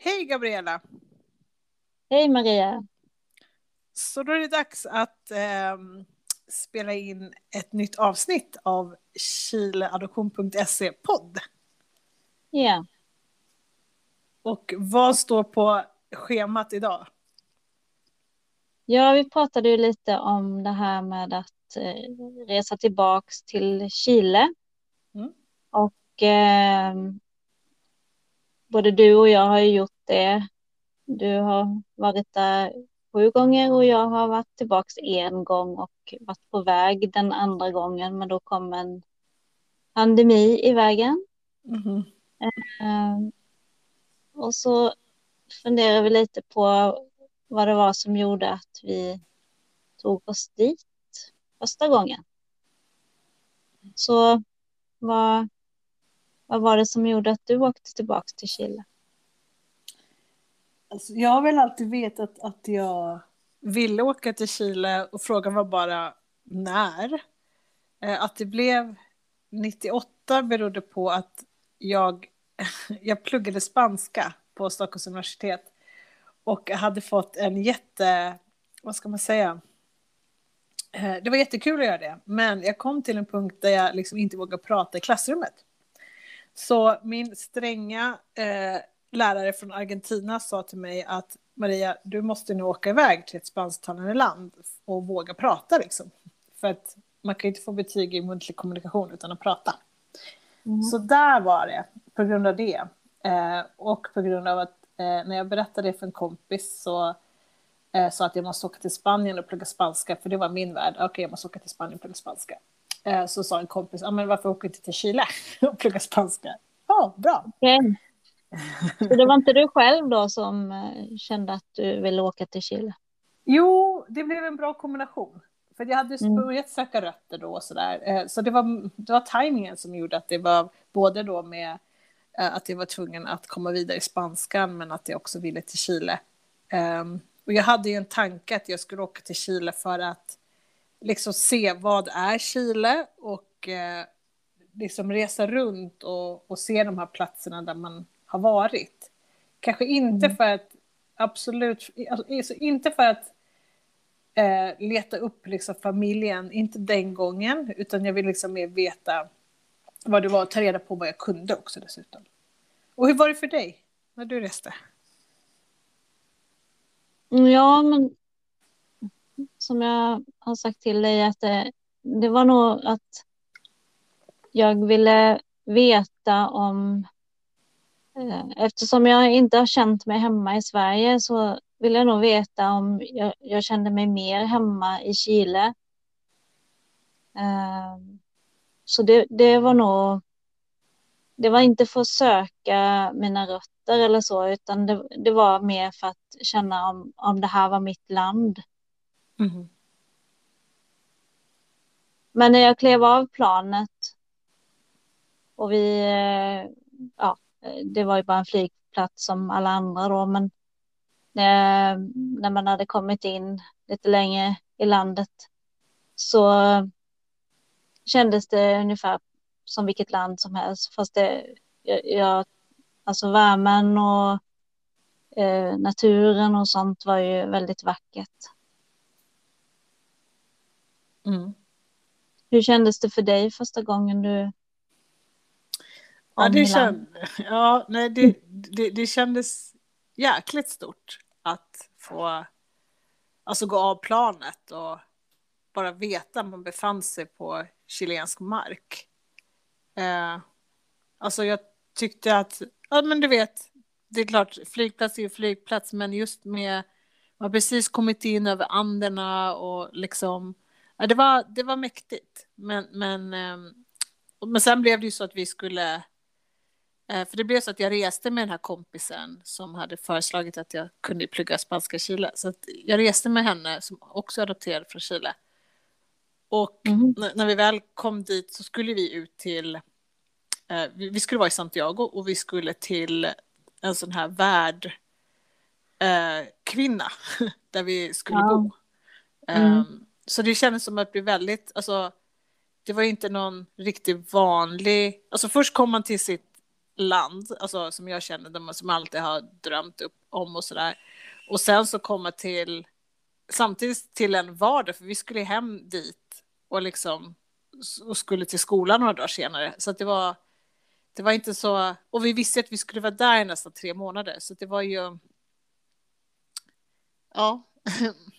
Hej Gabriella! Hej Maria! Så då är det dags att eh, spela in ett nytt avsnitt av chileadoption.se podd. Ja. Och vad står på schemat idag? Ja, vi pratade ju lite om det här med att eh, resa tillbaks till Chile. Mm. Och eh, både du och jag har ju gjort det. Du har varit där sju gånger och jag har varit tillbaks en gång och varit på väg den andra gången. Men då kom en pandemi i vägen. Mhm. Eh, och så funderar vi lite på vad det var som gjorde att vi tog oss dit första gången. Så vad, vad var det som gjorde att du åkte tillbaka till Chile? Alltså, jag har väl alltid vetat att jag ville åka till Chile och frågan var bara när. Eh, att det blev 98 berodde på att jag, jag pluggade spanska på Stockholms universitet och hade fått en jätte, vad ska man säga, eh, det var jättekul att göra det, men jag kom till en punkt där jag liksom inte vågade prata i klassrummet. Så min stränga eh, lärare från Argentina sa till mig att Maria, du måste nu åka iväg till ett spansktalande land och våga prata liksom. För att man kan ju inte få betyg i muntlig kommunikation utan att prata. Mm. Så där var det, på grund av det. Eh, och på grund av att eh, när jag berättade det för en kompis så eh, sa att jag måste åka till Spanien och plugga spanska, för det var min värld. Okej, jag måste åka till Spanien och plugga spanska. Eh, så sa en kompis, ah, men varför åker du inte till Chile och plugga spanska? Ja, bra. Okej. Så det var inte du själv då som eh, kände att du ville åka till Chile? Jo, det blev en bra kombination. För jag hade Mm. börjat söka rötter då och sådär. Eh, Så det var, det var tajmingen som gjorde att det var både då med att jag var tvungen att komma vidare i spanskan men att jag också ville till Chile. Ehm, Och jag hade ju en tanke att jag skulle åka till Chile för att liksom se vad är Chile och eh, liksom resa runt och, och se de här platserna där man har varit. Kanske inte Mm. för att, absolut, alltså, inte för att eh, leta upp liksom familjen, inte den gången, utan jag vill liksom mer veta vad det var och ta reda på vad jag kunde också dessutom. Och hur var det för dig när du reste? Mm, Ja, men som jag har sagt till dig att det, det var nog att jag ville veta om eh, eftersom jag inte har känt mig hemma i Sverige så vill jag nog veta om jag, jag kände mig mer hemma i Chile. Eh, Så det, det var nog det var inte för att söka mina rötter eller så utan det, det var mer för att känna om, om det här var mitt land. Mm-hmm. Men när jag klev av planet och vi, eh, ja, det var ju bara en flygplats som alla andra då, men när, när man hade kommit in lite längre i landet så kändes det ungefär som vilket land som helst, fast det, jag, jag, alltså värmen och eh, naturen och sånt var ju väldigt vackert. Mm. Hur kändes det för dig första gången du Ja, det, känd, ja nej, det, det, det kändes jäkligt stort att få alltså, gå av planet och bara veta att man befann sig på chilensk mark. Eh, alltså jag tyckte att, ja men du vet, det är klart, flygplats är ju flygplats, men just med, man har precis kommit in över Anderna och liksom, ja, det, var, det var mäktigt. Men, men, ehm, men sen blev det ju så att vi skulle Eh, För det blev så att jag reste med den här kompisen som hade föreslagit att jag kunde plugga spanska i Chile. Så jag reste med henne som också är adopterad från Chile. Och n- när vi väl kom dit så skulle vi ut till, eh, vi skulle vara i Santiago och vi skulle till en sån här värd eh, kvinna där vi skulle Ja. bo. Mm. Så det kändes som att bli väldigt, alltså det var inte någon riktigt vanlig, alltså först kom man till sitt land, alltså som jag känner, som som alltid har drömt upp om och sådär. Och sen så komma till, samtidigt till en vardag, för vi skulle hem dit och liksom och skulle till skolan några dagar senare. Så att det var, det var inte så, och vi visste att vi skulle vara där i nästan tre månader, så det var ju, ja,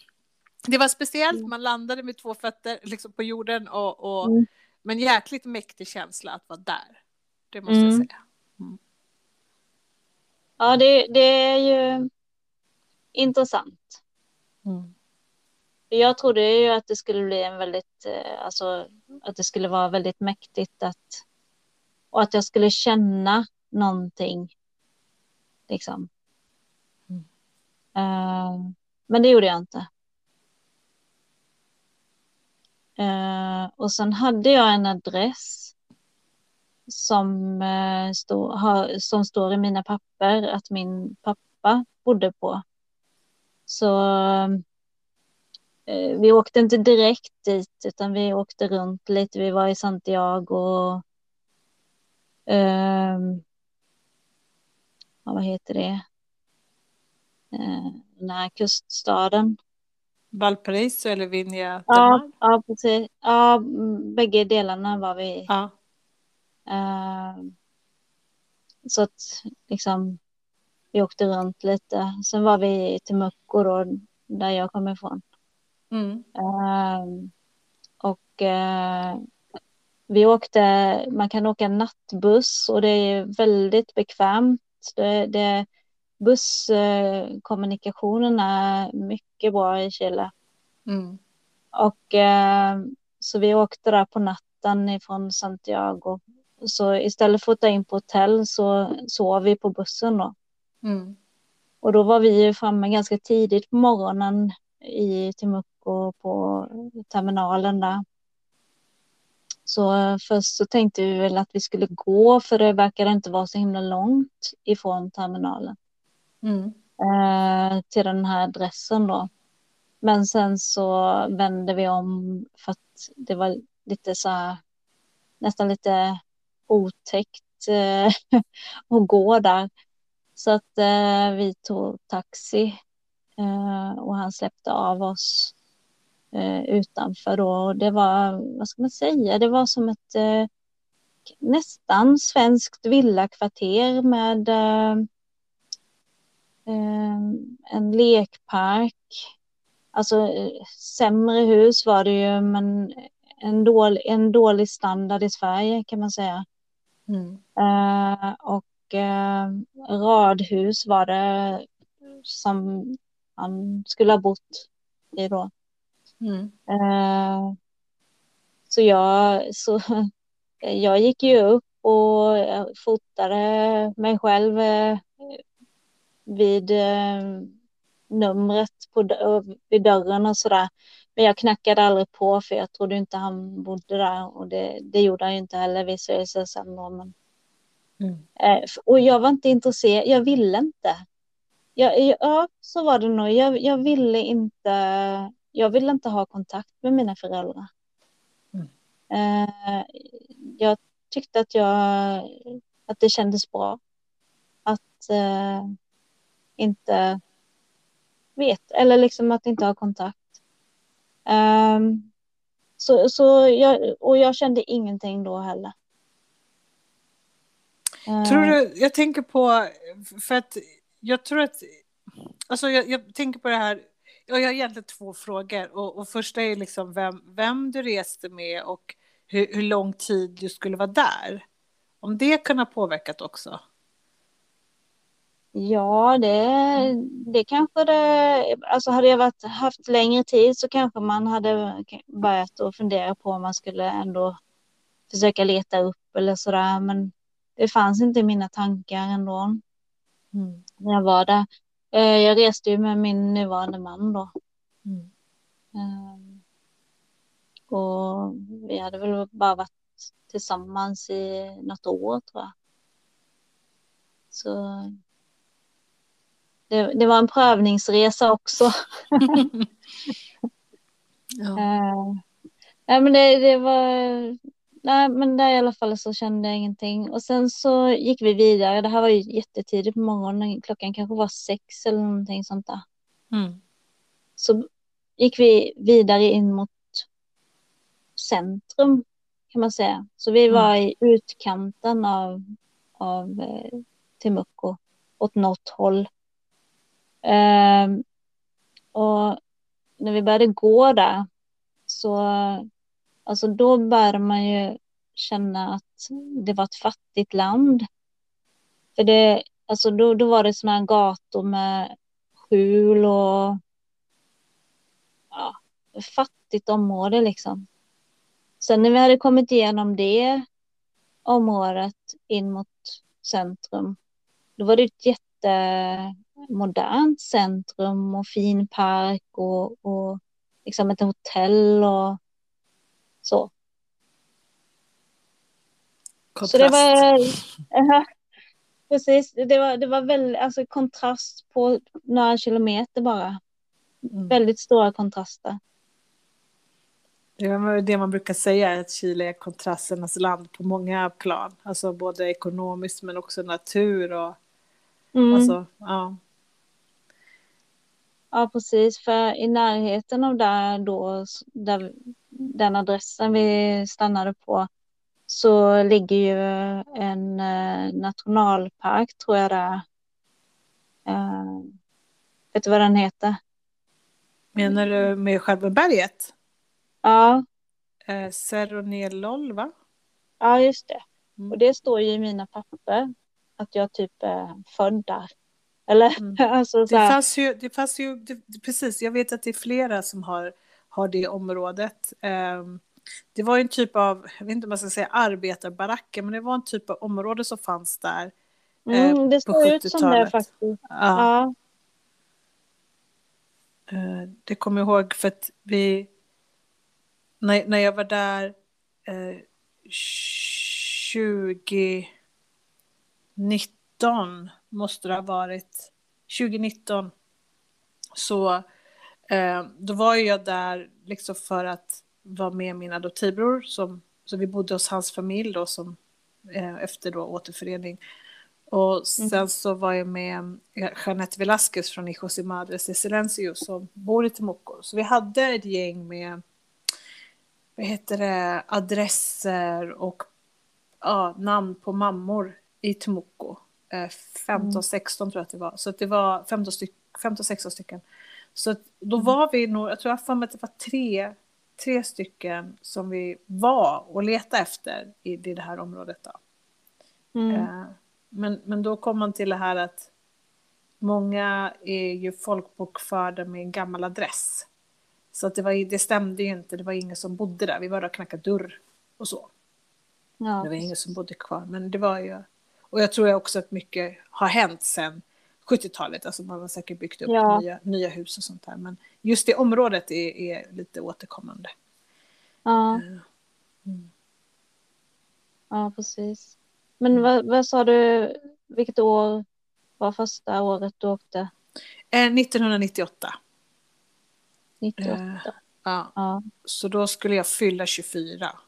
det var speciellt, Mm. man landade med två fötter liksom på jorden och, och Mm. men jäkligt mäktig känsla att vara där. Det måste jag Mm. säga. Ja, det, det är ju intressant. Mm. Jag trodde ju att det skulle bli en väldigt, eh, alltså att det skulle vara väldigt mäktigt att, och att jag skulle känna någonting. Liksom. Mm. Eh, men det gjorde jag inte. Eh, och sen hade jag en adress som, eh, stå, ha, som står i mina papper att min pappa bodde på. Så eh, vi åkte inte direkt dit utan vi åkte runt lite. Vi var i Santiago och ehm, ja, vad heter det? Eh, den här kuststaden. Valparaiso eller Vinja Ja, ja, precis. Ja, mm, bägge delarna var vi. Ja. Eh, så att liksom vi åkte runt lite. Sen var vi i Temuco då, där jag kommer ifrån. Mm. Eh, och eh, vi åkte, man kan åka nattbuss och det är väldigt bekvämt. Det, det, busskommunikationen är mycket bra i Chile. Mm. Och eh, så vi åkte där på natten ifrån Santiago. Så istället för att ta in på hotell så sov vi på bussen då. Mm. Och då var vi framme ganska tidigt på morgonen i Temuco på terminalen där. Så först så tänkte vi väl att vi skulle gå för det verkade inte vara så himla långt ifrån terminalen Mm. eh, till den här adressen då. Men sen så vände vi om för att det var lite så här, nästan lite otäckt eh, att gå där. Så att eh, vi tog taxi eh, och han släppte av oss eh, utanför då. Och det var, vad ska man säga, det var som ett eh, nästan svenskt villakvarter med eh, en lekpark. Alltså sämre hus var det ju, men en dålig, en dålig standard i Sverige kan man säga. Mm. Eh, och eh, radhus var det som han skulle ha bott i då. Mm. Eh, så jag, så jag gick ju upp och eh, fotade mig själv eh, vid eh, numret på vid dörren och sådär. Men jag knackade aldrig på för jag trodde inte han bodde där och det, det gjorde han ju inte heller visade det sig sen då. Men, Mm. eh, och jag var inte intresserad, jag ville inte. Jag, ja, så var det nog. Jag, jag ville inte, jag ville inte ha kontakt med mina föräldrar. Mm. Eh, jag tyckte att jag, att det kändes bra. Att inte vet, eller liksom att inte ha kontakt. Ehm, så, så jag, och jag kände ingenting då heller. Tror du, jag tänker på, för att jag tror att, alltså jag, jag tänker på det här, jag har egentligen två frågor och, och första är liksom vem, vem du reste med och hur, hur lång tid du skulle vara där. Om det kan ha påverkat också. Ja, det, det kanske det... Alltså hade jag varit, haft längre tid så kanske man hade börjat att fundera på om man skulle ändå försöka leta upp eller sådär. Men det fanns inte i mina tankar ändå Mm. när jag var där. Eh, Jag reste ju med min nuvarande man då. Mm. Ehm, Och vi hade väl bara varit tillsammans i något år tror jag. Så det, det var en prövningsresa också. ja. Eh, nej, men det, det var, nej, men där i alla fall så kände jag ingenting. Och sen så gick vi vidare. Det här var ju jättetidigt på morgonen. Klockan kanske var sex eller någonting sånt där. Mm. Så gick vi vidare in mot centrum kan man säga. Så vi var i utkanten av, av eh, Timucco åt något håll. Ehm, och när vi började gå där så alltså då började man ju känna att det var ett fattigt land. För det, alltså då, då var det sådana här gator med skjul och ja, fattigt område liksom. Sen när vi hade kommit igenom det området in mot centrum, då var det ett jätte jättemodernt centrum och fin park och, och liksom ett hotell och så. Kontrast. Så det var, ja, precis, det var, det var väldigt, alltså kontrast på några kilometer bara. Mm. Väldigt stora kontraster. Det är det man brukar säga, att Chile är kontrasternas land på många plan. Alltså både ekonomiskt men också natur och Mm. alltså, ja. Ja, precis. För i närheten av där då, där, den adressen vi stannade på, så ligger ju en eh, nationalpark, tror jag det är. Eh, vet du vad den heter? Menar du med själva berget? Ja, Eh, Cerro Nelol, va? ja just det. Mm. Och det står ju i mina papper att jag typ är född där. Eller Mm. alltså så Det fanns ju, det fanns ju det, precis, jag vet att det är flera som har, har det området. Ehm, det var en typ av, jag vet inte om man ska säga arbetarbaracker, men det var en typ av område som fanns där. mm, det på ut som det 70-talet. faktiskt. Ja, Ja, eh, det kommer jag ihåg för att vi, när, när jag var där eh, 2019 måste det ha varit, 2019 så eh, då var jag där liksom för att vara med min adoptivbror som, så vi bodde hos hans familj då som eh, efter då återförening. Och sen så var jag med eh, Jeanette Velasquez från Hijos y Madres de Silencio som bor i Temuco. Så vi hade ett gäng med vad heter det, adresser och ja, namn på mammor i Temuco. Eh, 15-16 tror jag att det var. Så det var 15 styck, 15-16 stycken. Så då var vi nog, jag tror jag för mig att det var tre, tre stycken som vi var och letade efter i, i det här området. Då. mm, Eh, Men, men då kom man till det här att många är ju folkbokförda med en gammal adress. Så att det, var, det stämde ju inte, det var ingen som bodde där. Vi var där och knackade dörr och så. ja, Det var ingen som bodde kvar. Men det var ju... Och jag tror också att mycket har hänt sen 70-talet. Alltså man har säkert byggt upp Ja. nya, nya hus och sånt där. Men just det området är, är lite återkommande. ja, Mm. ja, precis. Men vad, vad sa du, vilket år var första året du åkte? Eh, 1998. 98? Eh, ja. Ja, Så då skulle jag fylla 24.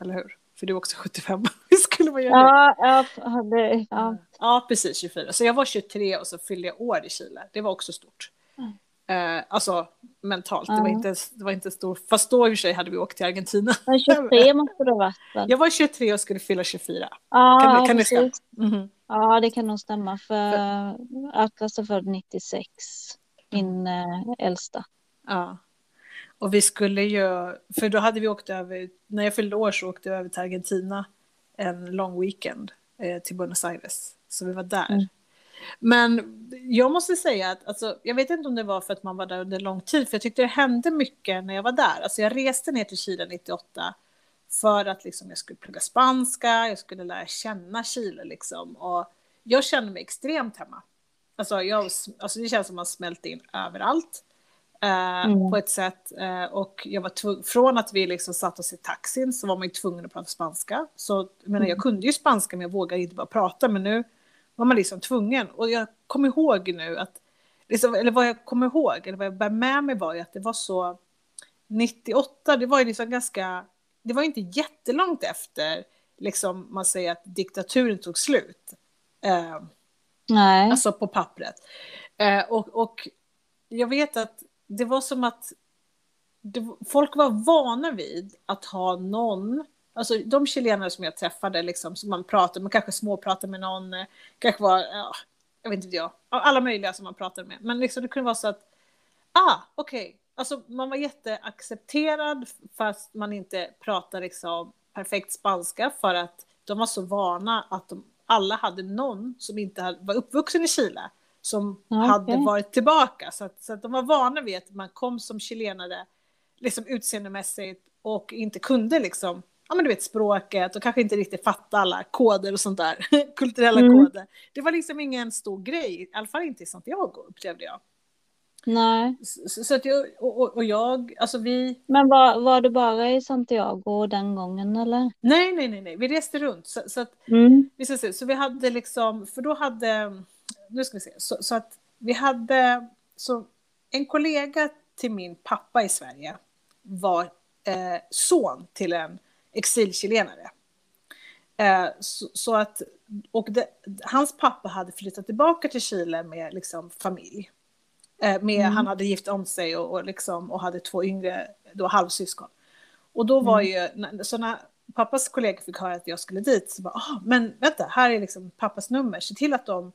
Eller hur? För du är också 75. Hur skulle man göra det? ja, ja, det, ja. Ja, precis 24. Så jag var 23 och så fyllde jag år i Chile. Det var också stort. Mm. Eh, alltså mentalt. Det, var inte, det var inte stort. Fast då i och för sig hade vi åkt till Argentina. Men 23 måste det ha varit väl? Jag var 23 och skulle fylla 24. Ja, Kan det- kan det stämma? precis. Mhm. Ja, det kan nog stämma för Atlas är född 96, min eh, äldsta. Ja. Och vi skulle ju, för då hade vi åkt över, när jag fyllde år så åkte jag över till Argentina en lång weekend eh, till Buenos Aires. Så vi var där. Mm. Men jag måste säga att, alltså, jag vet inte om det var för att man var där under lång tid, för jag tyckte det hände mycket när jag var där. Alltså jag reste ner till Chile 98 för att liksom, jag skulle plugga spanska, jag skulle lära känna Chile liksom. Och jag kände mig extremt hemma. Alltså, jag, alltså det känns som att man smälte in överallt. Eh, Mm. på ett sätt. Eh, och jag var från att vi liksom satt oss i taxin så var man ju tvungen att prata spanska. Så jag, menar, jag kunde ju spanska men jag vågade inte bara prata. Men nu var man liksom tvungen. Och jag kommer ihåg nu att, liksom, eller vad jag kommer ihåg, eller vad jag bär med mig var ju att det var så, 98, det var ju liksom ganska det var inte jättelångt efter liksom, man säger att diktaturen tog slut. Eh, Nej. Alltså på pappret. Eh, och, och jag vet att det var som att det, folk var vana vid att ha någon, alltså de chilenare som jag träffade, liksom, som man pratade med, kanske småpratade med någon, eh, kanske var, ja, jag vet inte jag, alla möjliga som man pratade med. Men liksom, det kunde vara så att, ah, okej, okay. alltså man var jätteaccepterad fast man inte pratade liksom perfekt spanska för att de var så vana att de alla hade någon som inte var uppvuxen i Chile som okay. hade varit tillbaka. Så att, så att de var vana vid att man kom som chilenare liksom utseendemässigt och inte kunde liksom, ja men du vet språket och kanske inte riktigt fatta alla koder och sånt där, kulturella mm. koder. Det var liksom ingen stor grej, i alla fall inte i Santiago upplevde jag. Nej. Så, så att jag, och, och, jag, alltså vi... Men var, var du bara i Santiago den gången eller? Nej, nej, nej, nej. vi reste runt. Så, så att, mm. vi ska se, så vi hade liksom, för då hade, nu ska vi se, så, så att vi hade, så en kollega till min pappa i Sverige var eh, son till en exilchilenare. Eh, så, så, att, och det, hans pappa hade flyttat tillbaka till Chile med liksom, familj. Eh, med, mm. Han hade gift om sig och, och, liksom, och hade två yngre då, halvsyskon. Och då var mm. ju, så när pappas kollegor fick höra att jag skulle dit, så bara, ah, men vänta, här är liksom pappas nummer, se till att de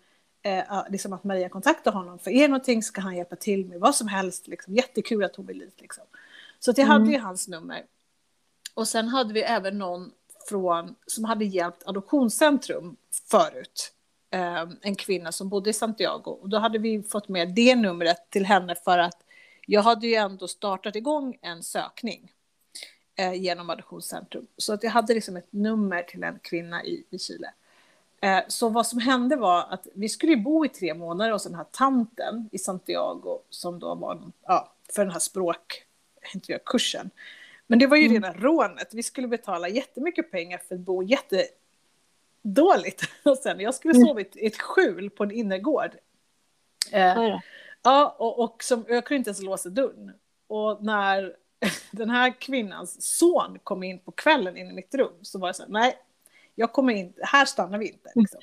eh, liksom att Maria kontaktar honom. För är någonting så kan han hjälpa till med vad som helst. Liksom. Jättekul att hon vill dit. Liksom. Så att jag mm. hade ju hans nummer. Och sen hade vi även någon från, som hade hjälpt Adoptionscentrum förut. Eh, en kvinna som bodde i Santiago. Och då hade vi fått med det numret till henne för att jag hade ju ändå startat igång en sökning eh, genom Adoptionscentrum. Så att jag hade liksom ett nummer till en kvinna i, i Chile. Eh, så vad som hände var att vi skulle bo i tre månader hos den här tanten i Santiago som då var ja, för den här språkkursen. Men det var ju mm. rena rånet. Vi skulle betala jättemycket pengar för att bo jättedåligt. Och sen, jag skulle mm. sova i ett skjul på en innergård. Eh, ja, och, och som, jag kunde inte ens låsa dörren. Och när den här kvinnans son kom in på kvällen in i mitt rum så var det så här, nej, jag kommer inte, här stannar vi inte. Liksom.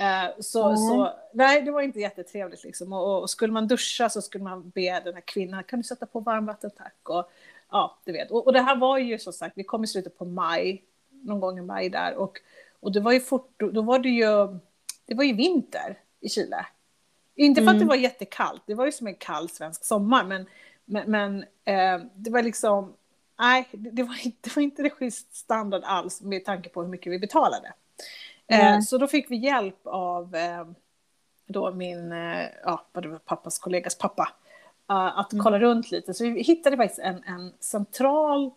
Uh, så, mm. så, nej, det var inte jättetrevligt. Liksom. Och, och, skulle man duscha så skulle man be den här kvinnan, kan du sätta på varmvatten tack? Och, ja, du vet. Och, och, det här var ju som sagt, vi kom i slutet på maj, någon gång i maj där. Och, och det var ju fort, då, var det ju, det var ju vinter i Chile. Inte för att det mm. var jättekallt, det var ju som en kall svensk sommar, men, men, men eh, det var liksom, nej, det var, inte, det var inte det schysst standard alls med tanke på hur mycket vi betalade. Mm. så då fick vi hjälp av eh, då min, eh, ja, vad det var pappas kollegas pappa, att mm. kolla runt lite. Så vi hittade faktiskt en, en central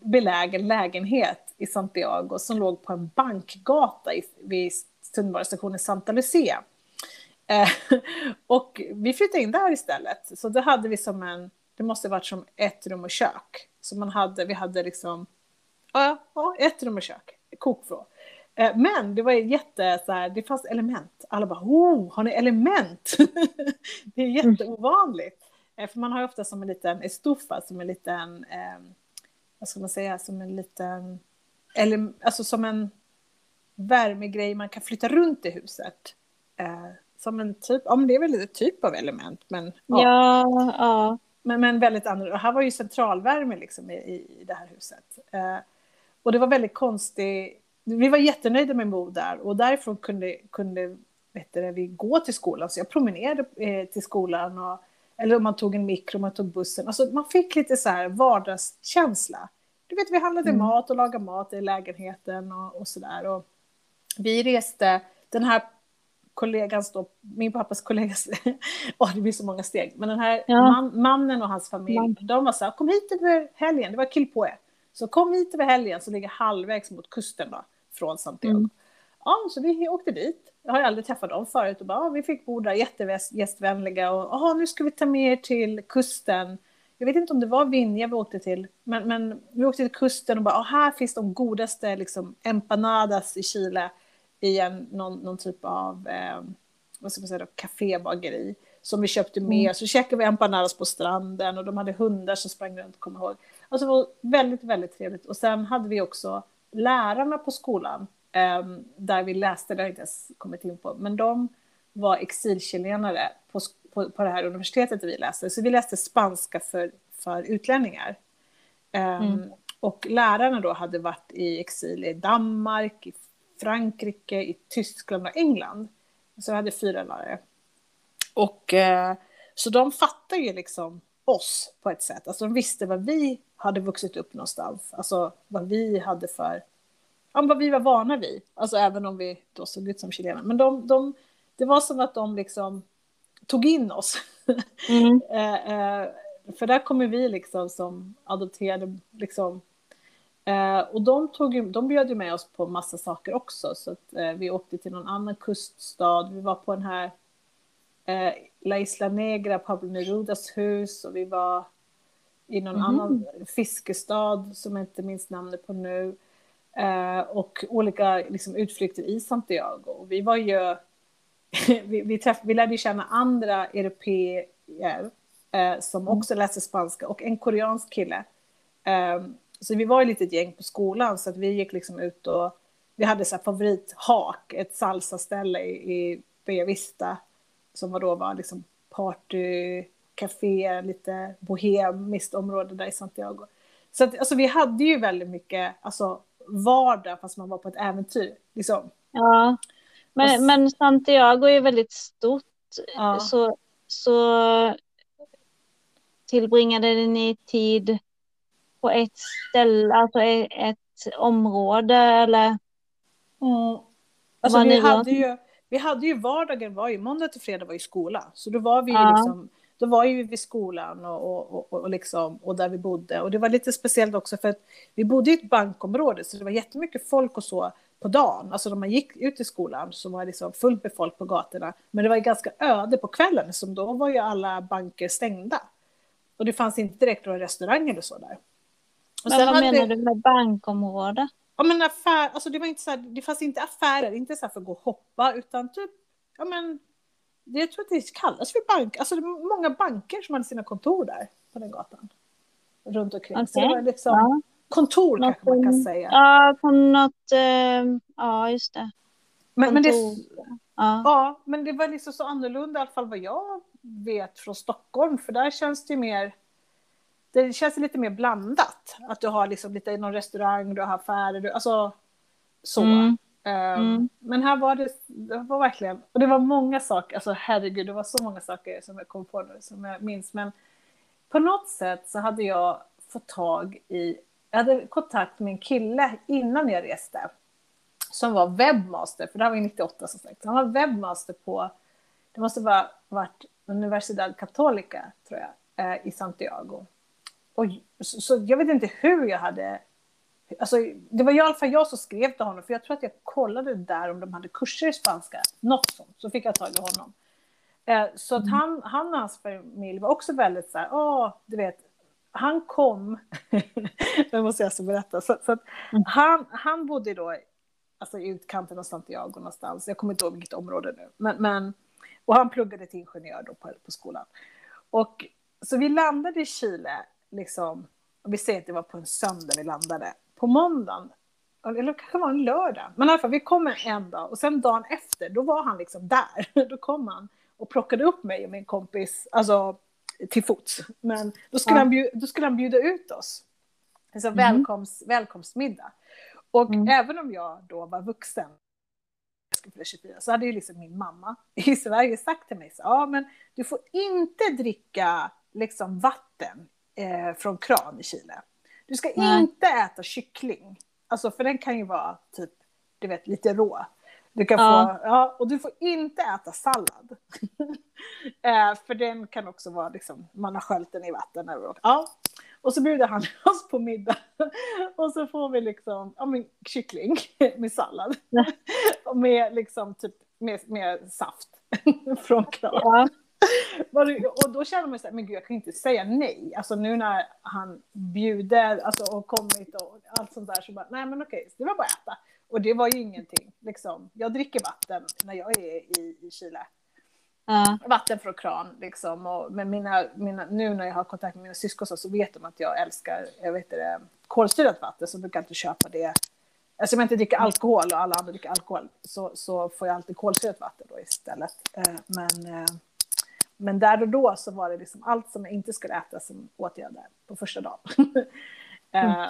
belägen lägenhet i Santiago som låg på en bankgata i, vid tunnelbanestationen Santa Lucia. Eh, och vi flyttade in där istället. Så det hade vi som en, det måste varit som ett rum och kök. Så man hade, vi hade liksom, ja, ja ett rum och kök, kokvrå. Eh, men det var jätte, så här, det fanns element. Alla bara, oh, har ni element? det är jätteovanligt. Mm. För man har ju ofta som en liten estufa, som en liten, eh, vad ska man säga, som en liten, eller, alltså som en värmegrej man kan flytta runt i huset. Eh, som en typ, ja men det är väl en typ av element, men ja. ja, ja. Men, men väldigt annorlunda. Här var ju centralvärme liksom i, i det här huset. Eh, och det var väldigt konstigt. Vi var jättenöjda med Mo där och därifrån kunde, kunde vet du, vi gå till skolan. Så jag promenerade eh, till skolan. Och, eller om man tog en mikro, man tog bussen. Alltså man fick lite så här vardagskänsla. Du vet, vi handlade mm. mat och lagade mat i lägenheten och, och så där. vi reste, den här kollegans då, min pappas kollegas, oh, det blir så många steg, men den här ja. man, mannen och hans familj, man. de var så här, kom hit över helgen, det var Kilpoe. Så kom hit över helgen som ligger halvvägs mot kusten då, från Santiago. Mm. Ja, så vi åkte dit. Jag har aldrig träffat dem förut och bara, ja, vi fick bo där jättegästvänliga och aha, nu ska vi ta med er till kusten. Jag vet inte om det var Vinja vi åkte till, men, men vi åkte till kusten och bara, här finns de godaste liksom, empanadas i Chile i en, någon, någon typ av, eh, vad ska man säga då, kafébageri som vi köpte med. Mm. Så käkade vi empanadas på stranden och de hade hundar som sprang runt, kommer ihåg. Alltså det var väldigt, väldigt trevligt. Och sen hade vi också lärarna på skolan eh, där vi läste, det har jag inte ens kommit in på, men de var exilchilenare på, på, på det här universitetet vi läste. Så vi läste spanska för, för utlänningar. Um, Mm. Och lärarna då hade varit i exil i Danmark, i Frankrike, i Tyskland och England. Så vi hade fyra lärare. Och eh, så de fattade ju liksom oss på ett sätt. Alltså de visste vad vi hade vuxit upp någonstans. Alltså vad vi hade för, ja, vad vi var vana vid. Alltså även om vi då såg ut som chilenare. Men de, de, det var som att de liksom tog in oss. Mm. Eh, eh, för där kommer vi liksom som adopterade liksom. Eh, och de, tog, ju- de bjöd ju med oss på massa saker också. Så att, eh, vi åkte till någon annan kuststad. Vi var på den här eh, La Isla Negra, Pablo Nerudas hus. Och vi var i någon Mhm. annan fiskestad som jag inte minns namnet på nu. Eh, och olika liksom, utflykter i Santiago. Och vi var ju... vi, vi, träff, vi lärde känna andra europeer eh, som också läste spanska och en koreansk kille. Eh, så vi var ju lite ett gäng på skolan så att vi gick liksom ut och vi hade så här favorithak, ett salsaställe i, i Bellavista som var då var liksom party, café, lite bohemiskt område där i Santiago. Så att, alltså, vi hade ju väldigt mycket alltså, vardag fast man var på ett äventyr. Liksom. Ja. Men, men Santiago är väldigt stort. Ja. Så, så tillbringade ni tid på ett ställe, alltså e- ett område eller? Alltså, Var vi, hade ju, vi hade ju vardagen, var ju, måndag till fredag var ju skola. Så då var vi ju Ja. liksom, då var ju vid skolan och, och, och, och, liksom, och där vi bodde. Och det var lite speciellt också för att vi bodde i ett bankområde så det var jättemycket folk och så på dagen. Alltså när man gick ut i skolan så var det liksom fullt med folk på gatorna. Men det var ju ganska öde på kvällen som då var ju alla banker stängda. Och det fanns inte direkt några restauranger eller så där. Och Men vad menar du med bankområde? Ja men affär, alltså det var inte så här, det fanns inte affärer, inte så här för att gå och hoppa utan typ, ja men, det, jag tror att det kallas för bank, alltså det var många banker som hade sina kontor där på den gatan. Runt omkring. Så det var liksom Ja. kontor kanske man kan Något, säga. Ja, på något, eh, ja just det. men, men det. Ja. ja, men det var liksom så annorlunda i alla fall vad jag vet från Stockholm, för där känns det ju mer, det känns lite mer blandat. Att du har liksom lite någon restaurang, du har affärer, du, alltså så. Mm. Ehm, Mm. Men här var det, det var verkligen, och det var många saker, alltså herregud, det var så många saker som jag kom på nu som jag minns. Men på något sätt så hade jag fått tag i, jag hade kontakt med en kille innan jag reste. Som var webbmaster, för det här var ju 98 som sagt. Han var webbmaster på, det måste vara varit Universidad Católica tror jag, eh, i Santiago. Och, så, så jag vet inte hur jag hade Alltså, det var i alla fall jag som skrev till honom, för jag tror att jag kollade där om de hade kurser i spanska. Något sånt, så fick jag tag i honom. Eh, så att han, han och hans familj var också väldigt så här, åh, du vet, han kom, det måste jag alltså berätta, så, så att Mm. han, han bodde då alltså, i utkanten av Santiago någonstans, jag kommer inte ihåg vilket område nu, men, men och han pluggade till ingenjör då på, på skolan. Och så vi landade i Chile, liksom, vi säger att det var på en söndag vi landade. På måndagen, eller kanske var en lördag, men i alla fall vi kom en dag och sen dagen efter, då var han liksom där. Då kom han och plockade upp mig och min kompis, alltså till fots. Men då skulle, Ja. han, bjuda, då skulle han bjuda ut oss. Alltså välkomst, välkomstmiddag. Och Mm. även om jag då var vuxen, jag skulle fylla 24, så hade ju liksom min mamma i Sverige sagt till mig så, ja men du får inte dricka liksom vatten eh, från kran i Chile. Du ska Nej. inte äta kyckling, alltså för den kan ju vara typ, du vet, lite rå. Du kan Ja. få, ja, och du får inte äta sallad. eh, för den kan också vara liksom, man har sköljt den i vatten. Eller, ja. Och så bjuder han oss på middag. och så får vi liksom, ja men kyckling med sallad. Och med liksom typ, med, med saft från kran. Ja. Och då känner man sig, men gud jag kan inte säga nej. Alltså nu när han bjuder alltså, och kommit och allt sånt där så bara, nej men okej, det var bara att äta. Och det var ju ingenting. Liksom. Jag dricker vatten när jag är i, i Chile. Ja. vatten från kran. Liksom. Och med mina, mina, nu när jag har kontakt med mina syskon så, så vet de att jag älskar jag vet det, kolsyrat vatten, så jag brukar inte köpa det. Alltså om jag inte dricker alkohol och alla andra dricker alkohol så, så får jag alltid kolsyrat vatten då istället. Eh, men, eh, men där och då så var det liksom allt som jag inte skulle äta som åt jag där på första dagen. eh,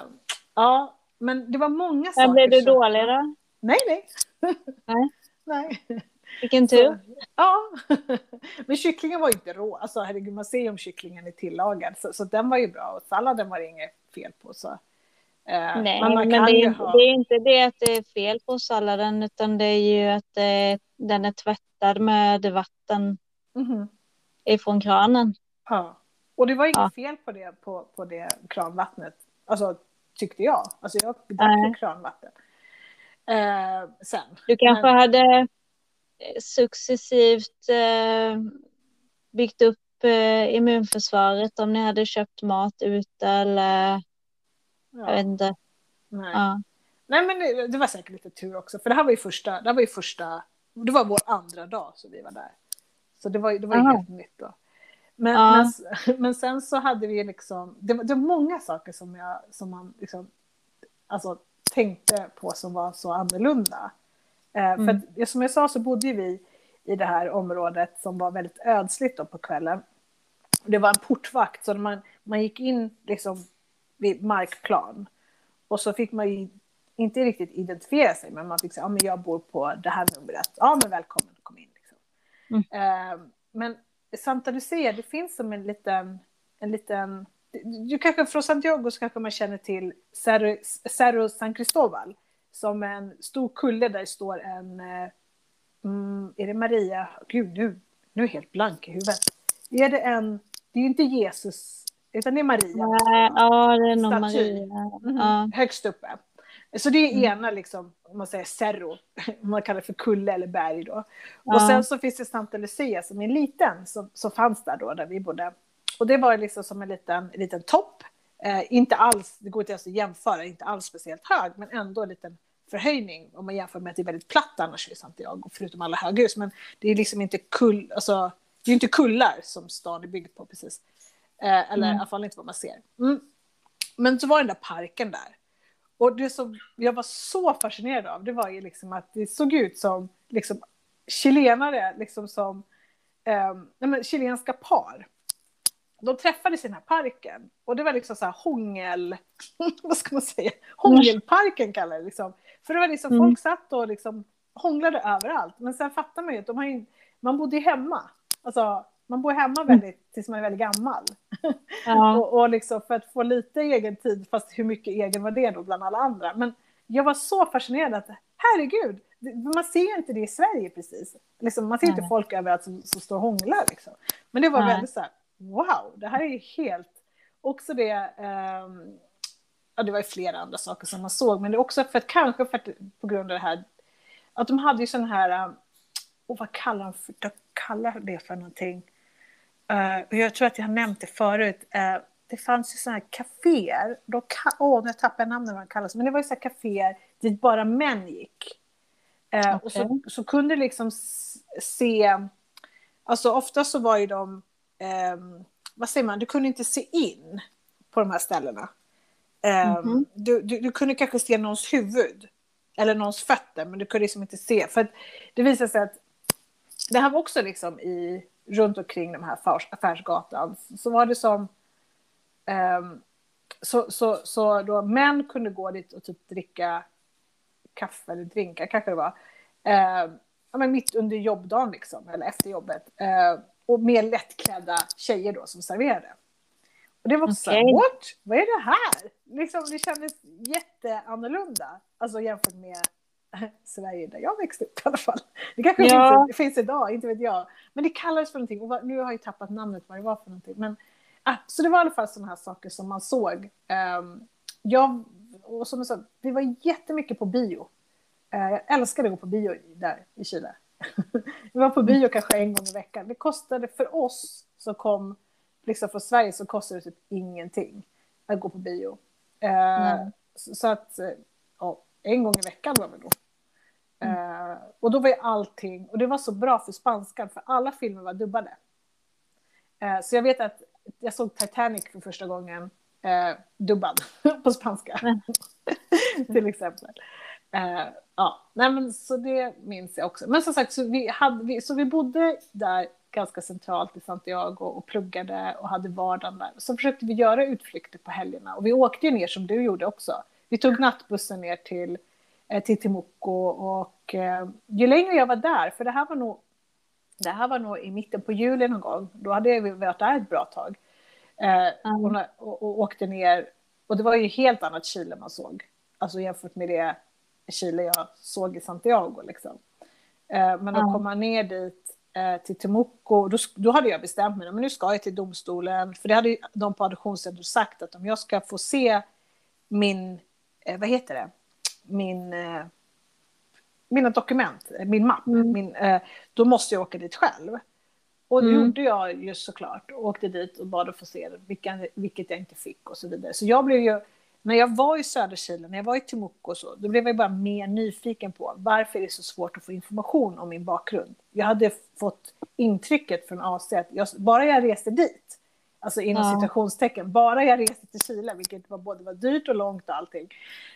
ja, men det var många saker. Men blev du som- dålig då? Nej, nej. Nej. nej. Vilken Så, tur. ja, men kycklingen var ju inte rå. Alltså herregud, man ser ju om kycklingen är tillagad. Så, så den var ju bra och salladen var det inget fel på. Så. Eh, Nej, men det, är, ha... det är inte det att det är fel på salladen utan det är ju att det, den är tvättad med vatten Mhm. Ifrån kranen. Ja. Och det var inget Ja. fel på det, på, på det kranvattnet. Alltså tyckte jag. Alltså jag drack ju kranvatten. Eh, sen. Du kanske Men- hade eh, successivt eh, byggt upp eh, immunförsvaret om ni hade köpt mat ute eller jag vet Ja, inte. nej. Ja. nej men det, det var säkert lite tur också. För det här var ju första, det var ju första, det var vår andra dag som vi var där. Så det var, det var ju helt nytt då. Men, Ja. men, men sen så hade vi liksom, det var, det var många saker som, jag, som man liksom, alltså, tänkte på som var så annorlunda. Eh, För Mm. att, som jag sa så bodde vi i det här området som var väldigt ödsligt då på kvällen. Det var en portvakt, så man, man gick in liksom vid markplan. Och så fick man ju inte riktigt identifiera sig, men man fick säga, ja men jag bor på det här numret. Ja men välkommen, Liksom. Eh, men Santa Lucia, det finns som en liten, en liten du kanske från Santiago så kanske man känner till Cerro, Cerro San Cristobal som en stor kulle där det står en, eh, mm, är det Maria? Gud, nu, nu är jag helt blank i huvudet. Är det en, det är ju inte Jesus, utan det är Maria. Ja, det är nog. Maria. Mhm, Ja. Högst uppe. Så det är Mm. ena, liksom, om man säger cerro, man kallar det för kulle eller berg då. Ja. Och sen så finns det Santa Lucia som är en liten, som, som fanns där då, där vi bodde. Och det var liksom som en liten, en liten topp. Eh, inte alls, det går inte ens att jämföra, inte alls speciellt hög, men ändå en liten förhöjning om man jämför med att det är väldigt platt annars i Santiago, förutom alla höghus. Men det är liksom inte kull, alltså, det är inte kullar som stan är byggd på precis. Eh, eller Mm. i alla fall inte vad man ser. Mm. Men så var den där parken där. Och det som jag var så fascinerad av, det var ju liksom att det såg ut som liksom, chilenare, liksom som um, nej men, chilenska par. De träffades i den här parken och det var liksom så här hångel, vad ska man säga, hångelparken kallar det liksom. För det var liksom, Mm. folk satt och liksom hånglade överallt. Men sen fattar man ju att de har ju, man bodde ju hemma. Alltså, man bor hemma väldigt, tills man är väldigt gammal. Ja. Och, och liksom för att få lite egen tid, fast hur mycket egen var det då bland alla andra. Men jag var så fascinerad att herregud, man ser ju inte det i Sverige precis. Liksom, man ser inte Nej. folk överallt som, som står och hånglar. Liksom. Men det var Nej. väldigt så här, wow, det här är ju helt... Också det, ehm, ja det var ju flera andra saker som man såg, men det är också för att kanske för att, på grund av det här, att de hade ju sån här, ehm, och vad kallar de för, de kallar det för någonting? Och jag tror att jag har nämnt det förut. Eh, det fanns ju sådana här kaféer. Åh, oh, nu tappar jag namnet vad de kallas. Men det var ju sådana kaféer dit bara män gick. Eh, Och så, så kunde du liksom se... Alltså ofta så var ju de... ehm, vad säger man? Du kunde inte se in på de här ställena. Ehm, Mhm. du, du, du kunde kanske se någons huvud. Eller någons fötter. Men du kunde liksom inte se. För det visade sig att det här var också liksom i, runt omkring de här affärs, affärsgatan. Så var det som... ehm, så, så, så då män kunde gå dit och typ dricka kaffe eller drinkar kanske det var. Eh, ja, men mitt under jobbdagen liksom, eller efter jobbet. Eh, och mer lättklädda tjejer då som serverade. Och det var också Okej. såhär, what? Vad är det här? Liksom, det kändes jätteannorlunda. Alltså jämfört med Sverige där jag växte upp i alla fall. Det kanske Ja. finns, finns idag, inte vet jag. Men det kallades för någonting. Och nu har jag tappat namnet vad det var för någonting. Men, ah, så det var i alla fall sådana här saker som man såg. Um, jag, och som jag sa, vi var jättemycket på bio. Eh, jag älskade att gå på bio där i Chile. vi var på bio kanske en gång i veckan. Det kostade för oss som kom liksom från Sverige så kostade det typ ingenting att gå på bio. Eh, Nej. så, så att, eh, en gång i veckan var det då. Eh, och då var ju allting, och det var så bra för spanskan för alla filmer var dubbade. Eh, så jag vet att jag såg Titanic för första gången eh, dubbad på spanska. Mm. Till exempel. Ja, nej men så det minns jag också. Men som sagt, så vi, hade, vi, så vi bodde där ganska centralt i Santiago och pluggade och hade vardagen där. Så försökte vi göra utflykter på helgerna och vi åkte ju ner som du gjorde också. Vi tog nattbussen ner till, eh, till Timuco och eh, ju längre jag var där, för det här var nog det här var nog i mitten på juli någon gång, då hade vi varit där ett bra tag. Eh, Mm. och, och, och åkte ner, och det var ju helt annat Chile man såg, alltså jämfört med det Chile jag såg i Santiago. Liksom. Men att Ja. komma ner dit till Temuco, då, då hade jag bestämt mig, men nu ska jag till domstolen, för det hade de på adoptionscentret sagt att om jag ska få se min, eh, vad heter det, min, eh, mina dokument, eh, min mapp, Mm. min, eh, då måste jag åka dit själv. Och det Mm. gjorde jag ju såklart. Och åkte dit och bad att få se vilka, vilket jag inte fick och så vidare. Så jag blev ju, när jag var i södra Chile, när jag var i Temuco och så, då blev jag bara mer nyfiken på varför är det så svårt att få information om min bakgrund. Jag hade fått intrycket från AC att jag, bara jag reste dit, alltså inom Ja. citationstecken, bara jag reste till Chile, vilket var både var dyrt och långt och allting.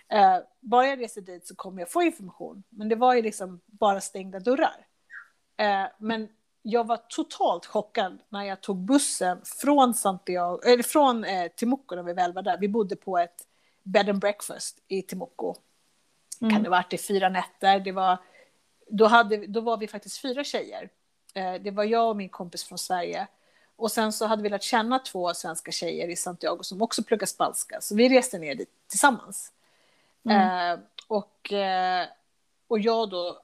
Eh, bara jag reste dit så kommer jag få information. Men det var ju liksom bara stängda dörrar. Eh, men jag var totalt chockad när jag tog bussen från Santiago, eller från eh, Timuco när vi väl var där. Vi bodde på ett bed and breakfast i Timuco. Mm. Kan det ha varit i fyra nätter. Det var, då, hade, då var vi faktiskt fyra tjejer. Eh, det var jag och min kompis från Sverige. Och sen så hade vi lärt känna två svenska tjejer i Santiago som också pluggar spanska. Så vi reste ner dit tillsammans. Mm. Eh, och, eh, och jag då,